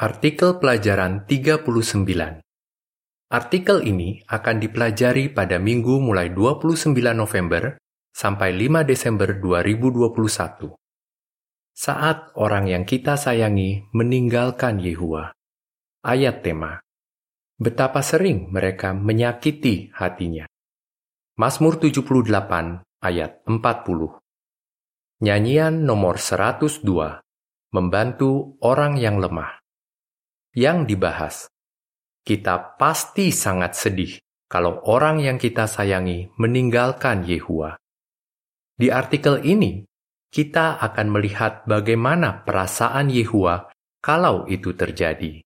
Artikel pelajaran 39 Artikel ini akan dipelajari pada minggu mulai 29 November sampai 5 Desember 2021. Saat orang yang kita sayangi meninggalkan Yehua. Ayat tema. Betapa sering mereka menyakiti hatinya. Mazmur 78 ayat 40. Nyanyian nomor 102. Membantu orang yang lemah. Yang dibahas. Kita pasti sangat sedih kalau orang yang kita sayangi meninggalkan Yehua. Di artikel ini, kita akan melihat bagaimana perasaan Yehua kalau itu terjadi.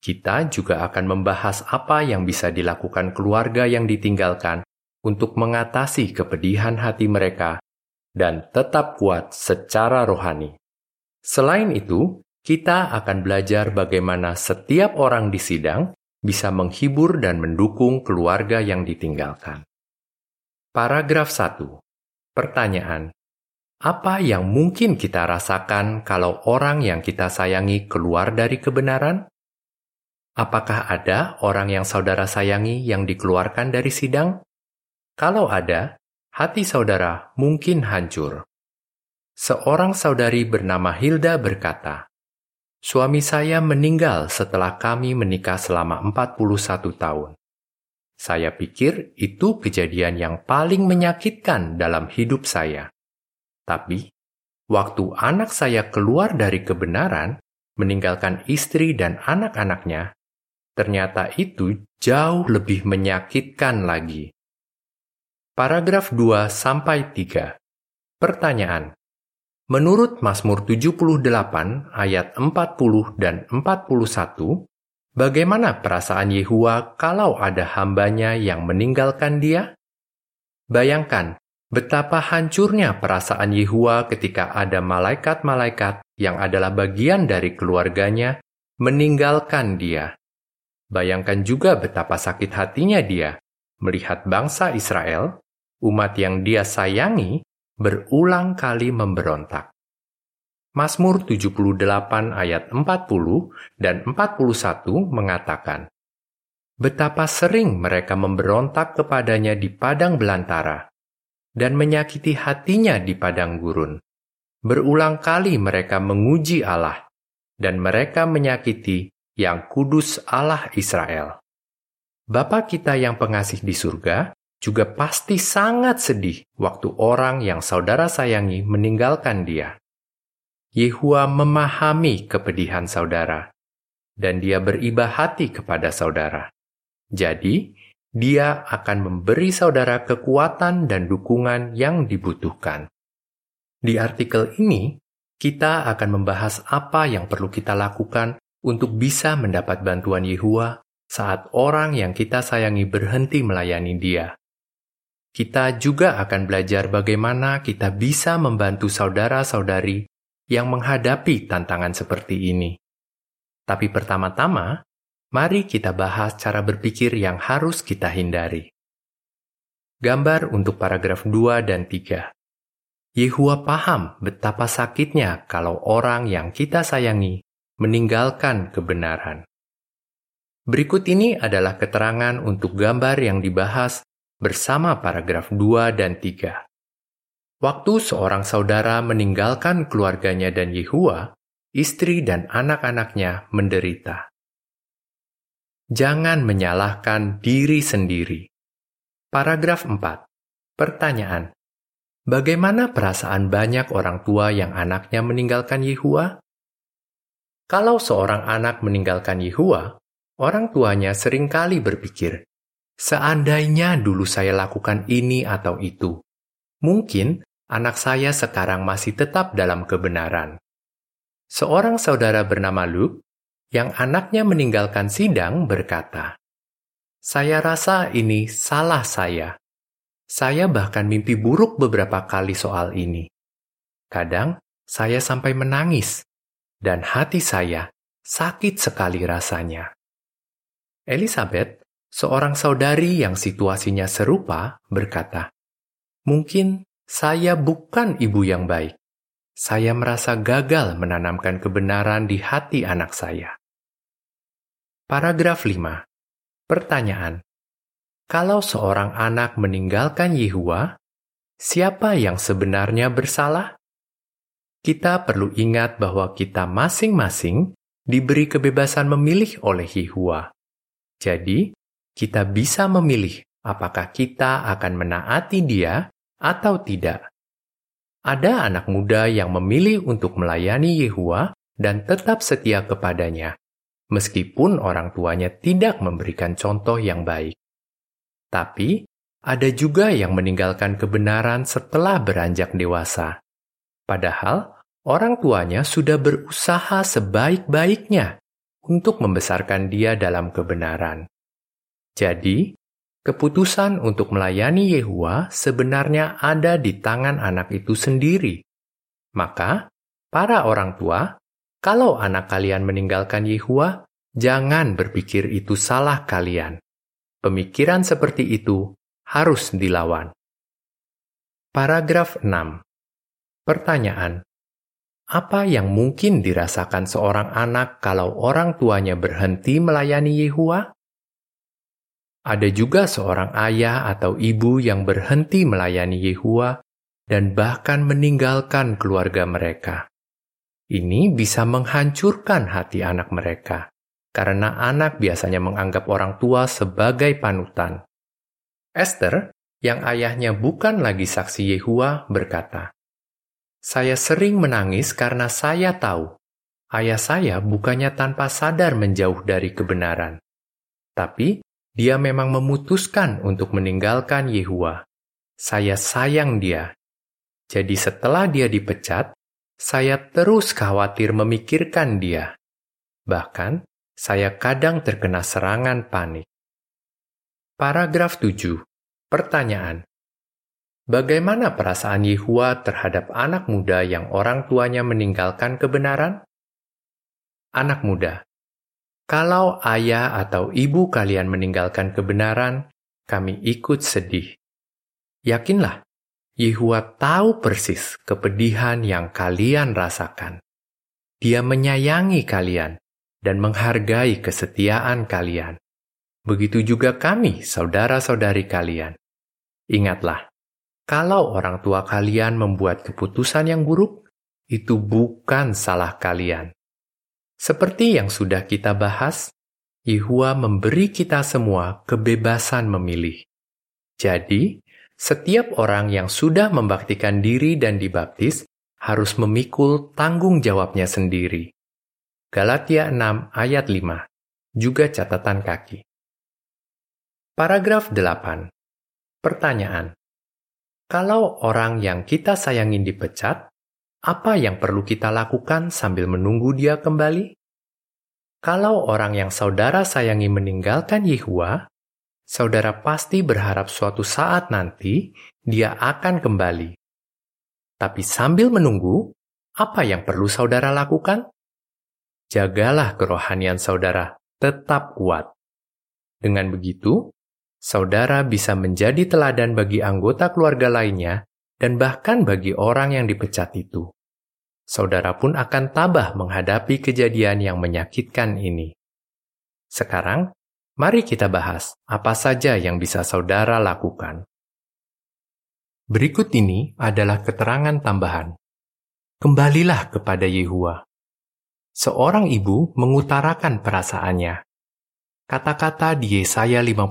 Kita juga akan membahas apa yang bisa dilakukan keluarga yang ditinggalkan untuk mengatasi kepedihan hati mereka dan tetap kuat secara rohani. Selain itu, kita akan belajar bagaimana setiap orang di sidang bisa menghibur dan mendukung keluarga yang ditinggalkan. Paragraf 1. Pertanyaan. Apa yang mungkin kita rasakan kalau orang yang kita sayangi keluar dari kebenaran? Apakah ada orang yang saudara sayangi yang dikeluarkan dari sidang? Kalau ada, hati saudara mungkin hancur. Seorang saudari bernama Hilda berkata, Suami saya meninggal setelah kami menikah selama 41 tahun. Saya pikir itu kejadian yang paling menyakitkan dalam hidup saya. Tapi, waktu anak saya keluar dari kebenaran, meninggalkan istri dan anak-anaknya, ternyata itu jauh lebih menyakitkan lagi. Paragraf 2 sampai 3. Pertanyaan. Menurut Mazmur 78 ayat 40 dan 41, bagaimana perasaan Yehua kalau ada hambanya yang meninggalkan dia? Bayangkan betapa hancurnya perasaan Yehua ketika ada malaikat-malaikat yang adalah bagian dari keluarganya meninggalkan dia. Bayangkan juga betapa sakit hatinya dia melihat bangsa Israel, umat yang dia sayangi, berulang kali memberontak. Mazmur 78 ayat 40 dan 41 mengatakan, Betapa sering mereka memberontak kepadanya di padang belantara dan menyakiti hatinya di padang gurun. Berulang kali mereka menguji Allah dan mereka menyakiti yang kudus Allah Israel. Bapa kita yang pengasih di surga juga pasti sangat sedih waktu orang yang saudara sayangi meninggalkan dia. Yehua memahami kepedihan saudara, dan dia beriba hati kepada saudara. Jadi, dia akan memberi saudara kekuatan dan dukungan yang dibutuhkan. Di artikel ini, kita akan membahas apa yang perlu kita lakukan untuk bisa mendapat bantuan Yehua saat orang yang kita sayangi berhenti melayani Dia kita juga akan belajar bagaimana kita bisa membantu saudara-saudari yang menghadapi tantangan seperti ini. Tapi pertama-tama, mari kita bahas cara berpikir yang harus kita hindari. Gambar untuk paragraf 2 dan 3. Yehua paham betapa sakitnya kalau orang yang kita sayangi meninggalkan kebenaran. Berikut ini adalah keterangan untuk gambar yang dibahas bersama paragraf 2 dan 3. Waktu seorang saudara meninggalkan keluarganya dan Yehua, istri dan anak-anaknya menderita. Jangan menyalahkan diri sendiri. Paragraf 4. Pertanyaan. Bagaimana perasaan banyak orang tua yang anaknya meninggalkan Yehua? Kalau seorang anak meninggalkan Yehua, orang tuanya sering kali berpikir, Seandainya dulu saya lakukan ini atau itu, mungkin anak saya sekarang masih tetap dalam kebenaran. Seorang saudara bernama Luke, yang anaknya meninggalkan sidang, berkata, "Saya rasa ini salah saya. Saya bahkan mimpi buruk beberapa kali soal ini. Kadang saya sampai menangis, dan hati saya sakit sekali rasanya." Elizabeth seorang saudari yang situasinya serupa berkata, "Mungkin saya bukan ibu yang baik. Saya merasa gagal menanamkan kebenaran di hati anak saya. Paragraf 5. Pertanyaan. Kalau seorang anak meninggalkan Yehua, siapa yang sebenarnya bersalah? Kita perlu ingat bahwa kita masing-masing diberi kebebasan memilih oleh Yehua. Jadi, kita bisa memilih apakah kita akan menaati Dia atau tidak. Ada anak muda yang memilih untuk melayani Yehua dan tetap setia kepadanya meskipun orang tuanya tidak memberikan contoh yang baik. Tapi, ada juga yang meninggalkan kebenaran setelah beranjak dewasa. Padahal, orang tuanya sudah berusaha sebaik-baiknya untuk membesarkan dia dalam kebenaran. Jadi, keputusan untuk melayani Yehua sebenarnya ada di tangan anak itu sendiri. Maka, para orang tua kalau anak kalian meninggalkan Yehua, jangan berpikir itu salah kalian. Pemikiran seperti itu harus dilawan. Paragraf 6. Pertanyaan. Apa yang mungkin dirasakan seorang anak kalau orang tuanya berhenti melayani Yehua? Ada juga seorang ayah atau ibu yang berhenti melayani Yehua dan bahkan meninggalkan keluarga mereka. Ini bisa menghancurkan hati anak mereka, karena anak biasanya menganggap orang tua sebagai panutan. Esther, yang ayahnya bukan lagi saksi Yehua, berkata, "Saya sering menangis karena saya tahu ayah saya bukannya tanpa sadar menjauh dari kebenaran, tapi dia memang memutuskan untuk meninggalkan Yehua. Saya sayang dia. Jadi, setelah dia dipecat, saya terus khawatir memikirkan dia. Bahkan, saya kadang terkena serangan panik. Paragraf 7. Pertanyaan. Bagaimana perasaan Yehua terhadap anak muda yang orang tuanya meninggalkan kebenaran? Anak muda, kalau ayah atau ibu kalian meninggalkan kebenaran, kami ikut sedih. Yakinlah, Yehua tahu persis kepedihan yang kalian rasakan. Dia menyayangi kalian dan menghargai kesetiaan kalian. Begitu juga kami, saudara-saudari kalian. Ingatlah, kalau orang tua kalian membuat keputusan yang buruk, itu bukan salah kalian. Seperti yang sudah kita bahas, Yehua memberi kita semua kebebasan memilih. Jadi, setiap orang yang sudah membaktikan diri dan dibaptis harus memikul tanggung jawabnya sendiri. Galatia 6 ayat 5, juga catatan kaki. Paragraf 8. Pertanyaan. Kalau orang yang kita sayangin dipecat, apa yang perlu kita lakukan sambil menunggu dia kembali? Kalau orang yang saudara sayangi meninggalkan Yehua, saudara pasti berharap suatu saat nanti dia akan kembali. Tapi sambil menunggu, apa yang perlu saudara lakukan? Jagalah kerohanian saudara tetap kuat. Dengan begitu, saudara bisa menjadi teladan bagi anggota keluarga lainnya dan bahkan bagi orang yang dipecat itu. Saudara pun akan tabah menghadapi kejadian yang menyakitkan ini. Sekarang, Mari kita bahas apa saja yang bisa saudara lakukan. Berikut ini adalah keterangan tambahan. Kembalilah kepada Yehua. Seorang ibu mengutarakan perasaannya. Kata-kata di Yesaya 55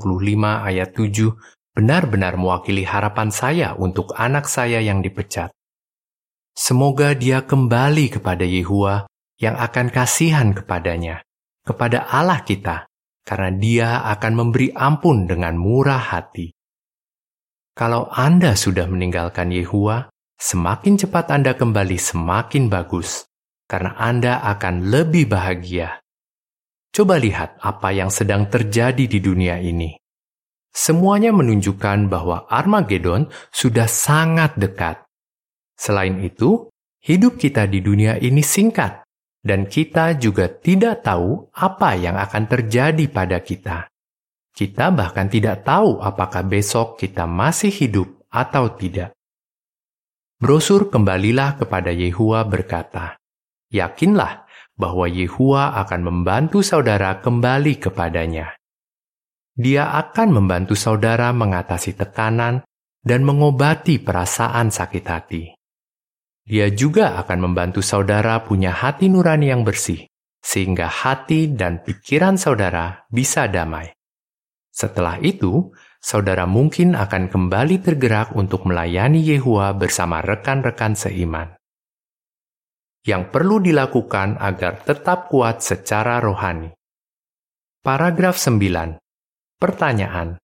ayat 7 benar-benar mewakili harapan saya untuk anak saya yang dipecat. Semoga dia kembali kepada Yehua yang akan kasihan kepadanya, kepada Allah kita, karena Dia akan memberi ampun dengan murah hati. Kalau Anda sudah meninggalkan Yehua, semakin cepat Anda kembali semakin bagus, karena Anda akan lebih bahagia. Coba lihat apa yang sedang terjadi di dunia ini. Semuanya menunjukkan bahwa Armageddon sudah sangat dekat. Selain itu, hidup kita di dunia ini singkat dan kita juga tidak tahu apa yang akan terjadi pada kita. Kita bahkan tidak tahu apakah besok kita masih hidup atau tidak. Brosur kembalilah kepada Yehua berkata, Yakinlah bahwa Yehua akan membantu saudara kembali kepadanya. Dia akan membantu saudara mengatasi tekanan dan mengobati perasaan sakit hati. Dia juga akan membantu saudara punya hati nurani yang bersih, sehingga hati dan pikiran saudara bisa damai. Setelah itu, saudara mungkin akan kembali tergerak untuk melayani Yehua bersama rekan-rekan seiman yang perlu dilakukan agar tetap kuat secara rohani. Paragraf 9. Pertanyaan.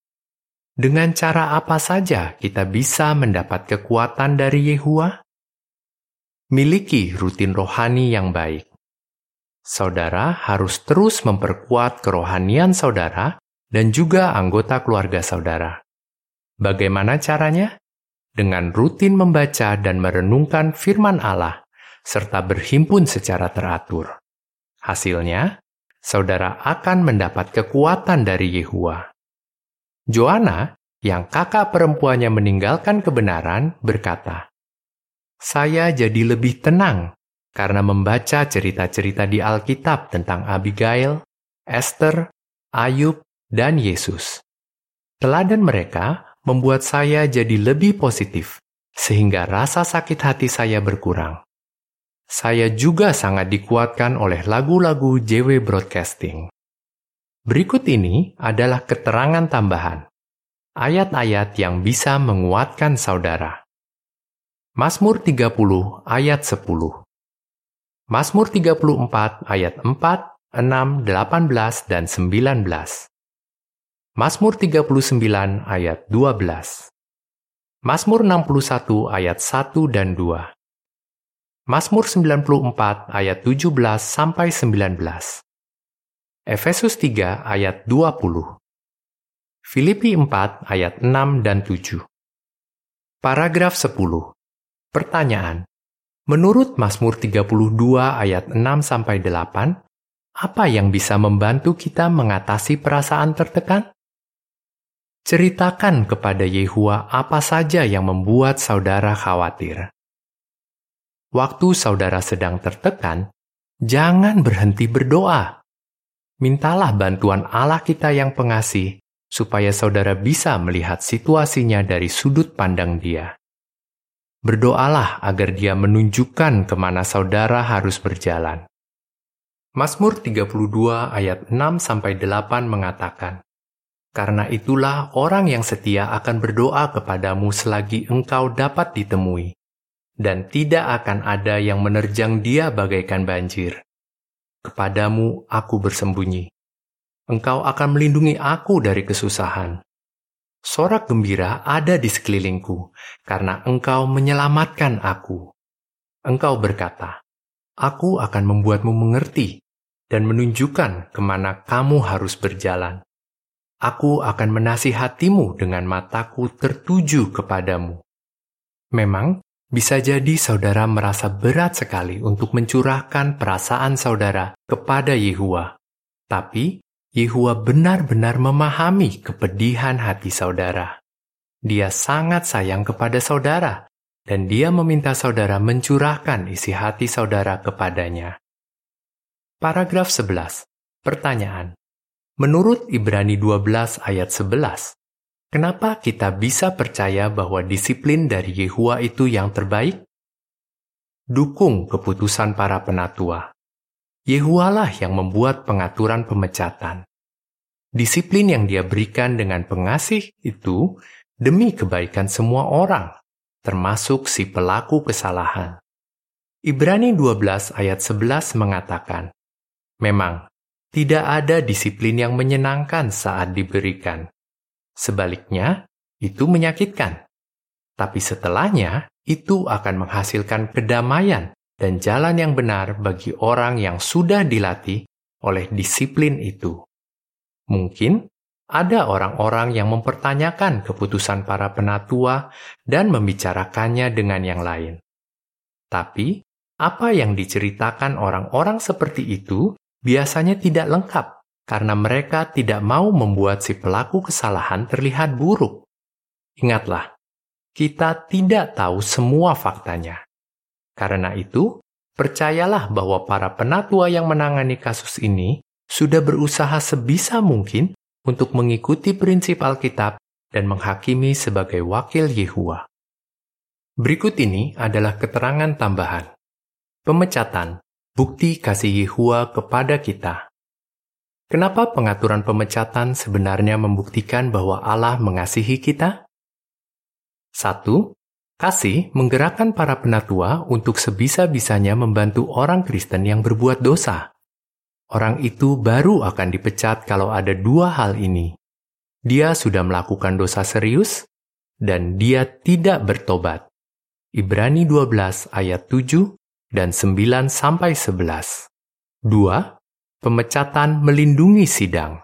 Dengan cara apa saja kita bisa mendapat kekuatan dari Yehua? Miliki rutin rohani yang baik. Saudara harus terus memperkuat kerohanian saudara dan juga anggota keluarga saudara. Bagaimana caranya? Dengan rutin membaca dan merenungkan firman Allah serta berhimpun secara teratur. Hasilnya, saudara akan mendapat kekuatan dari Yehua. Joanna, yang kakak perempuannya meninggalkan kebenaran, berkata, "Saya jadi lebih tenang karena membaca cerita-cerita di Alkitab tentang Abigail, Esther, Ayub, dan Yesus. Teladan mereka membuat saya jadi lebih positif, sehingga rasa sakit hati saya berkurang. Saya juga sangat dikuatkan oleh lagu-lagu JW Broadcasting. Berikut ini adalah keterangan tambahan. Ayat-ayat yang bisa menguatkan saudara. Mazmur 30 ayat 10. Mazmur 34 ayat 4, 6, 18, dan 19. Mazmur 39 ayat 12. Mazmur 61 ayat 1 dan 2. Mazmur 94 ayat 17 sampai 19. Efesus 3 ayat 20. Filipi 4 ayat 6 dan 7. Paragraf 10. Pertanyaan. Menurut Mazmur 32 ayat 6 sampai 8, apa yang bisa membantu kita mengatasi perasaan tertekan? Ceritakan kepada Yehua apa saja yang membuat saudara khawatir waktu saudara sedang tertekan, jangan berhenti berdoa. Mintalah bantuan Allah kita yang pengasih, supaya saudara bisa melihat situasinya dari sudut pandang Dia. Berdoalah agar Dia menunjukkan ke mana saudara harus berjalan. Mazmur 32 ayat 6-8 mengatakan, Karena itulah orang yang setia akan berdoa kepadamu selagi engkau dapat ditemui dan tidak akan ada yang menerjang dia bagaikan banjir. Kepadamu aku bersembunyi. Engkau akan melindungi aku dari kesusahan. Sorak gembira ada di sekelilingku, karena engkau menyelamatkan aku. Engkau berkata, Aku akan membuatmu mengerti dan menunjukkan ke mana kamu harus berjalan. Aku akan menasihatimu dengan mataku tertuju kepadamu. Memang bisa jadi saudara merasa berat sekali untuk mencurahkan perasaan saudara kepada Yehua. Tapi, Yehua benar-benar memahami kepedihan hati saudara. Dia sangat sayang kepada saudara, dan dia meminta saudara mencurahkan isi hati saudara kepadanya. Paragraf 11. Pertanyaan. Menurut Ibrani 12 ayat 11, Kenapa kita bisa percaya bahwa disiplin dari Yehua itu yang terbaik? Dukung keputusan para penatua. Yehualah yang membuat pengaturan pemecatan. Disiplin yang dia berikan dengan pengasih itu demi kebaikan semua orang, termasuk si pelaku kesalahan. Ibrani 12 ayat 11 mengatakan, Memang, tidak ada disiplin yang menyenangkan saat diberikan, Sebaliknya, itu menyakitkan. Tapi setelahnya, itu akan menghasilkan kedamaian dan jalan yang benar bagi orang yang sudah dilatih oleh disiplin itu. Mungkin ada orang-orang yang mempertanyakan keputusan para penatua dan membicarakannya dengan yang lain. Tapi, apa yang diceritakan orang-orang seperti itu biasanya tidak lengkap karena mereka tidak mau membuat si pelaku kesalahan terlihat buruk. Ingatlah, kita tidak tahu semua faktanya. Karena itu, percayalah bahwa para penatua yang menangani kasus ini sudah berusaha sebisa mungkin untuk mengikuti prinsip Alkitab dan menghakimi sebagai wakil Yehua. Berikut ini adalah keterangan tambahan. Pemecatan, bukti kasih Yehua kepada kita. Kenapa pengaturan pemecatan sebenarnya membuktikan bahwa Allah mengasihi kita? 1. Kasih menggerakkan para penatua untuk sebisa-bisanya membantu orang Kristen yang berbuat dosa. Orang itu baru akan dipecat kalau ada dua hal ini. Dia sudah melakukan dosa serius, dan dia tidak bertobat. Ibrani 12 ayat 7 dan 9 sampai 11. 2. Pemecatan melindungi sidang.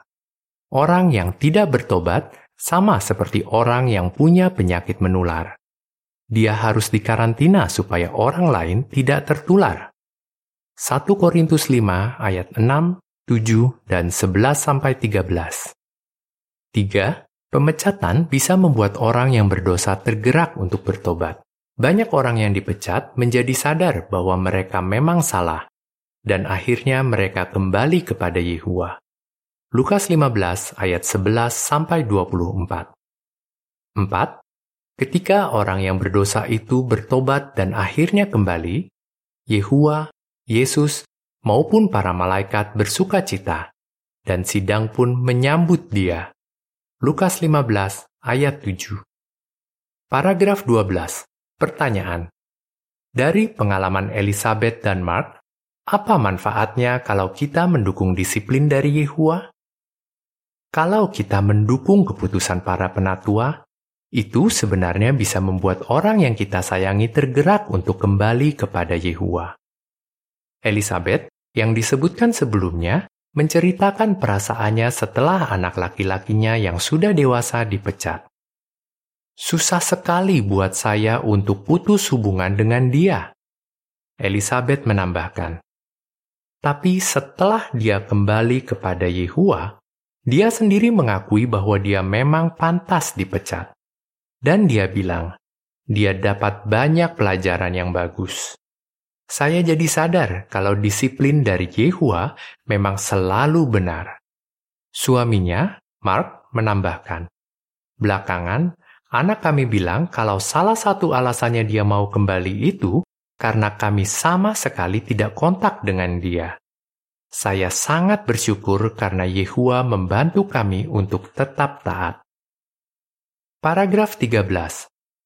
Orang yang tidak bertobat sama seperti orang yang punya penyakit menular. Dia harus dikarantina supaya orang lain tidak tertular. 1 Korintus 5 ayat 6, 7, dan 11 sampai 13. 3. Pemecatan bisa membuat orang yang berdosa tergerak untuk bertobat. Banyak orang yang dipecat menjadi sadar bahwa mereka memang salah, dan akhirnya mereka kembali kepada Yehua. Lukas 15 ayat 11 sampai 24. 4. Ketika orang yang berdosa itu bertobat dan akhirnya kembali, Yehua Yesus maupun para malaikat bersuka cita, dan sidang pun menyambut dia. Lukas 15 ayat 7 Paragraf 12 Pertanyaan Dari pengalaman Elizabeth dan Mark, apa manfaatnya kalau kita mendukung disiplin dari Yehua? Kalau kita mendukung keputusan para penatua, itu sebenarnya bisa membuat orang yang kita sayangi tergerak untuk kembali kepada Yehua. Elizabeth, yang disebutkan sebelumnya, menceritakan perasaannya setelah anak laki-lakinya yang sudah dewasa dipecat. Susah sekali buat saya untuk putus hubungan dengan dia. Elizabeth menambahkan. Tapi setelah dia kembali kepada Yehua, dia sendiri mengakui bahwa dia memang pantas dipecat. Dan dia bilang, dia dapat banyak pelajaran yang bagus. Saya jadi sadar kalau disiplin dari Yehua memang selalu benar. Suaminya, Mark, menambahkan, Belakangan, anak kami bilang kalau salah satu alasannya dia mau kembali itu karena kami sama sekali tidak kontak dengan dia. Saya sangat bersyukur karena Yehua membantu kami untuk tetap taat. Paragraf 13.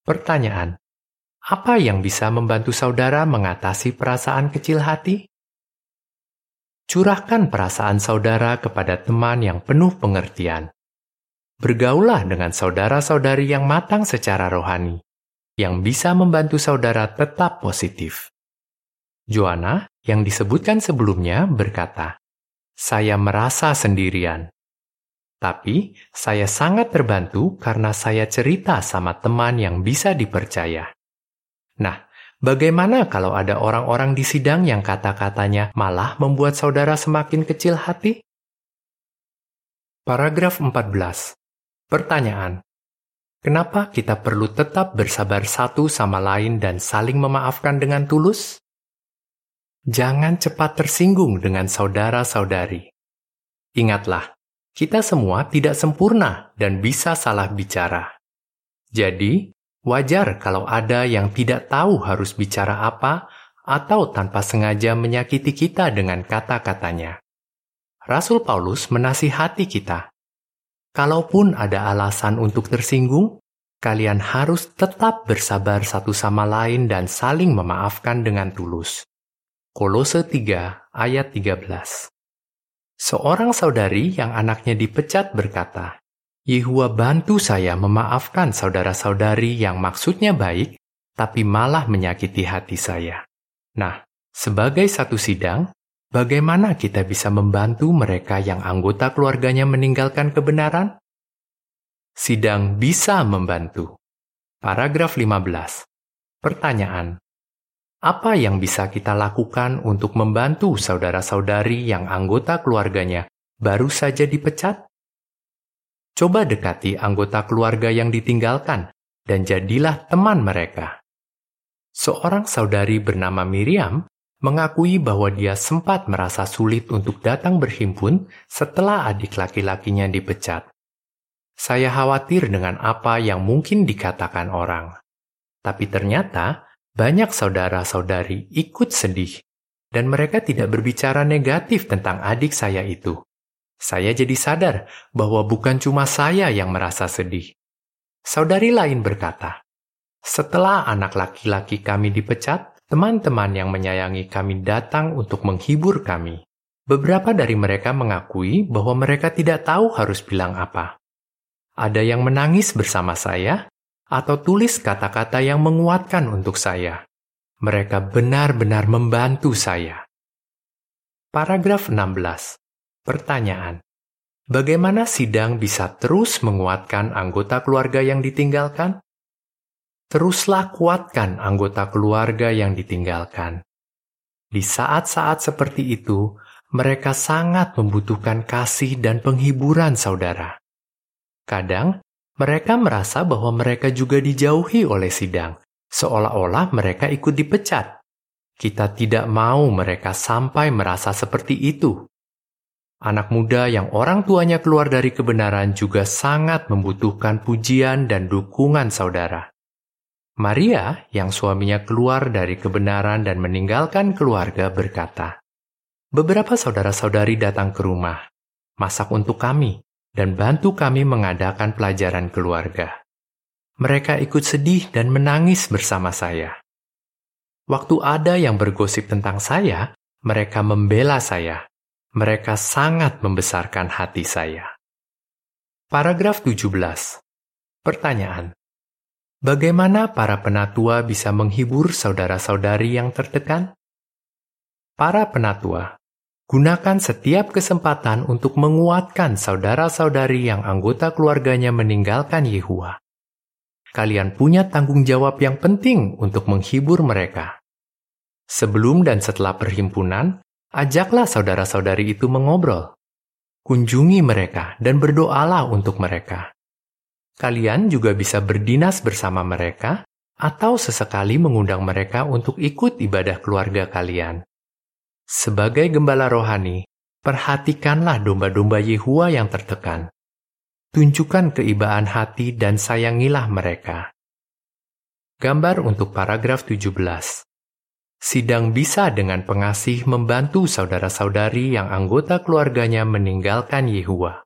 Pertanyaan. Apa yang bisa membantu saudara mengatasi perasaan kecil hati? Curahkan perasaan saudara kepada teman yang penuh pengertian. Bergaulah dengan saudara-saudari yang matang secara rohani, yang bisa membantu saudara tetap positif. Joanna, yang disebutkan sebelumnya, berkata, "Saya merasa sendirian, tapi saya sangat terbantu karena saya cerita sama teman yang bisa dipercaya. Nah, bagaimana kalau ada orang-orang di sidang yang kata-katanya malah membuat saudara semakin kecil hati? Paragraf 14. Pertanyaan. Kenapa kita perlu tetap bersabar satu sama lain dan saling memaafkan dengan tulus? Jangan cepat tersinggung dengan saudara-saudari. Ingatlah, kita semua tidak sempurna dan bisa salah bicara. Jadi, Wajar kalau ada yang tidak tahu harus bicara apa atau tanpa sengaja menyakiti kita dengan kata-katanya. Rasul Paulus menasihati kita. Kalaupun ada alasan untuk tersinggung, kalian harus tetap bersabar satu sama lain dan saling memaafkan dengan tulus. Kolose 3 ayat 13 Seorang saudari yang anaknya dipecat berkata, Yehua bantu saya memaafkan saudara-saudari yang maksudnya baik, tapi malah menyakiti hati saya. Nah, sebagai satu sidang, bagaimana kita bisa membantu mereka yang anggota keluarganya meninggalkan kebenaran? Sidang bisa membantu. Paragraf 15. Pertanyaan. Apa yang bisa kita lakukan untuk membantu saudara-saudari yang anggota keluarganya baru saja dipecat? Coba dekati anggota keluarga yang ditinggalkan dan jadilah teman mereka. Seorang saudari bernama Miriam mengakui bahwa dia sempat merasa sulit untuk datang berhimpun setelah adik laki-lakinya dipecat. Saya khawatir dengan apa yang mungkin dikatakan orang. Tapi ternyata banyak saudara-saudari ikut sedih, dan mereka tidak berbicara negatif tentang adik saya itu. Saya jadi sadar bahwa bukan cuma saya yang merasa sedih. Saudari lain berkata, "Setelah anak laki-laki kami dipecat, teman-teman yang menyayangi kami datang untuk menghibur kami. Beberapa dari mereka mengakui bahwa mereka tidak tahu harus bilang apa. Ada yang menangis bersama saya, atau tulis kata-kata yang menguatkan untuk saya. Mereka benar-benar membantu saya. Paragraf 16. Pertanyaan. Bagaimana sidang bisa terus menguatkan anggota keluarga yang ditinggalkan? Teruslah kuatkan anggota keluarga yang ditinggalkan. Di saat-saat seperti itu, mereka sangat membutuhkan kasih dan penghiburan saudara. Kadang, mereka merasa bahwa mereka juga dijauhi oleh sidang, seolah-olah mereka ikut dipecat. Kita tidak mau mereka sampai merasa seperti itu. Anak muda yang orang tuanya keluar dari kebenaran juga sangat membutuhkan pujian dan dukungan saudara. Maria, yang suaminya keluar dari kebenaran dan meninggalkan keluarga, berkata, "Beberapa saudara-saudari datang ke rumah, masak untuk kami, dan bantu kami mengadakan pelajaran keluarga. Mereka ikut sedih dan menangis bersama saya. Waktu ada yang bergosip tentang saya, mereka membela saya. Mereka sangat membesarkan hati saya. Paragraf 17. Pertanyaan. Bagaimana para penatua bisa menghibur saudara-saudari yang tertekan? Para penatua Gunakan setiap kesempatan untuk menguatkan saudara-saudari yang anggota keluarganya meninggalkan Yehua. Kalian punya tanggung jawab yang penting untuk menghibur mereka. Sebelum dan setelah perhimpunan, ajaklah saudara-saudari itu mengobrol. Kunjungi mereka dan berdoalah untuk mereka. Kalian juga bisa berdinas bersama mereka atau sesekali mengundang mereka untuk ikut ibadah keluarga kalian. Sebagai gembala rohani, perhatikanlah domba-domba Yehua yang tertekan. Tunjukkan keibaan hati dan sayangilah mereka. Gambar untuk paragraf 17. Sidang bisa dengan pengasih membantu saudara-saudari yang anggota keluarganya meninggalkan Yehua.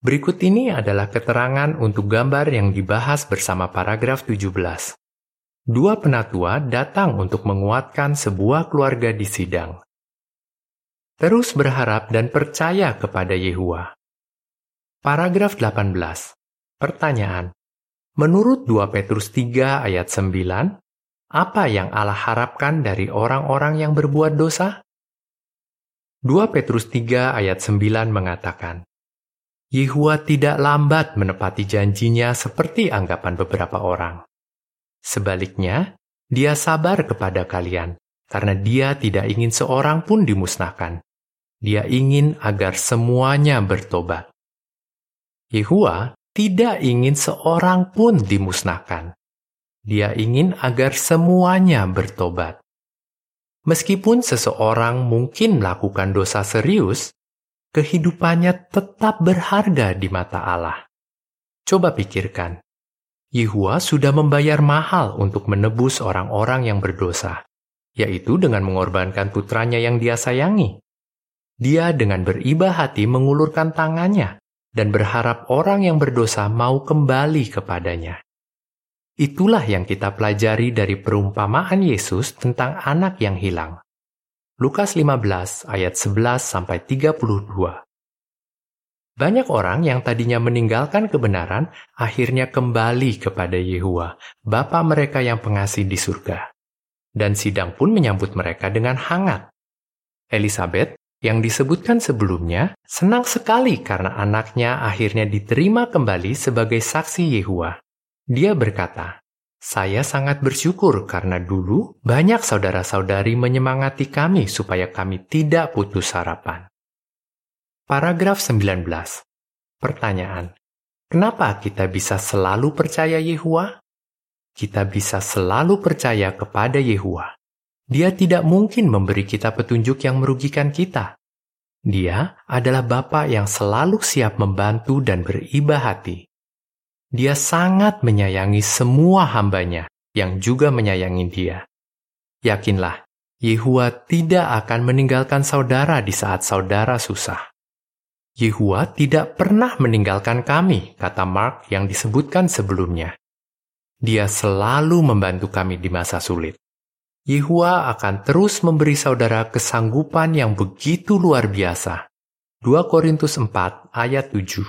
Berikut ini adalah keterangan untuk gambar yang dibahas bersama paragraf 17 dua penatua datang untuk menguatkan sebuah keluarga di sidang. Terus berharap dan percaya kepada Yehua. Paragraf 18. Pertanyaan. Menurut 2 Petrus 3 ayat 9, apa yang Allah harapkan dari orang-orang yang berbuat dosa? 2 Petrus 3 ayat 9 mengatakan, Yehua tidak lambat menepati janjinya seperti anggapan beberapa orang. Sebaliknya, dia sabar kepada kalian, karena dia tidak ingin seorang pun dimusnahkan. Dia ingin agar semuanya bertobat. Yehua tidak ingin seorang pun dimusnahkan. Dia ingin agar semuanya bertobat. Meskipun seseorang mungkin melakukan dosa serius, kehidupannya tetap berharga di mata Allah. Coba pikirkan, Yehua sudah membayar mahal untuk menebus orang-orang yang berdosa, yaitu dengan mengorbankan putranya yang dia sayangi. Dia dengan beribah hati mengulurkan tangannya dan berharap orang yang berdosa mau kembali kepadanya. Itulah yang kita pelajari dari perumpamaan Yesus tentang anak yang hilang. Lukas 15 ayat 11 sampai 32. Banyak orang yang tadinya meninggalkan kebenaran akhirnya kembali kepada Yehua, Bapa mereka yang pengasih di surga. Dan sidang pun menyambut mereka dengan hangat. Elizabeth, yang disebutkan sebelumnya, senang sekali karena anaknya akhirnya diterima kembali sebagai saksi Yehua. Dia berkata, saya sangat bersyukur karena dulu banyak saudara-saudari menyemangati kami supaya kami tidak putus harapan. Paragraf 19. Pertanyaan. Kenapa kita bisa selalu percaya Yehua? Kita bisa selalu percaya kepada Yehua. Dia tidak mungkin memberi kita petunjuk yang merugikan kita. Dia adalah Bapa yang selalu siap membantu dan beriba hati. Dia sangat menyayangi semua hambanya yang juga menyayangi dia. Yakinlah, Yehua tidak akan meninggalkan saudara di saat saudara susah. Yehua tidak pernah meninggalkan kami, kata Mark yang disebutkan sebelumnya. Dia selalu membantu kami di masa sulit. Yehua akan terus memberi saudara kesanggupan yang begitu luar biasa. 2 Korintus 4 ayat 7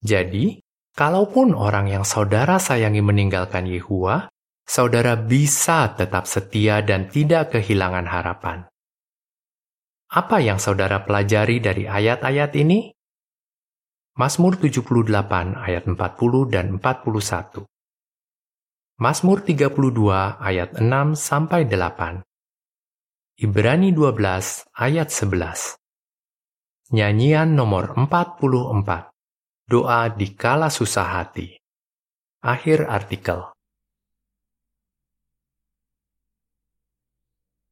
Jadi, kalaupun orang yang saudara sayangi meninggalkan Yehua, saudara bisa tetap setia dan tidak kehilangan harapan. Apa yang saudara pelajari dari ayat-ayat ini? Mazmur 78 ayat 40 dan 41. Mazmur 32 ayat 6 sampai 8. Ibrani 12 ayat 11. Nyanyian nomor 44. Doa di kala susah hati. Akhir artikel.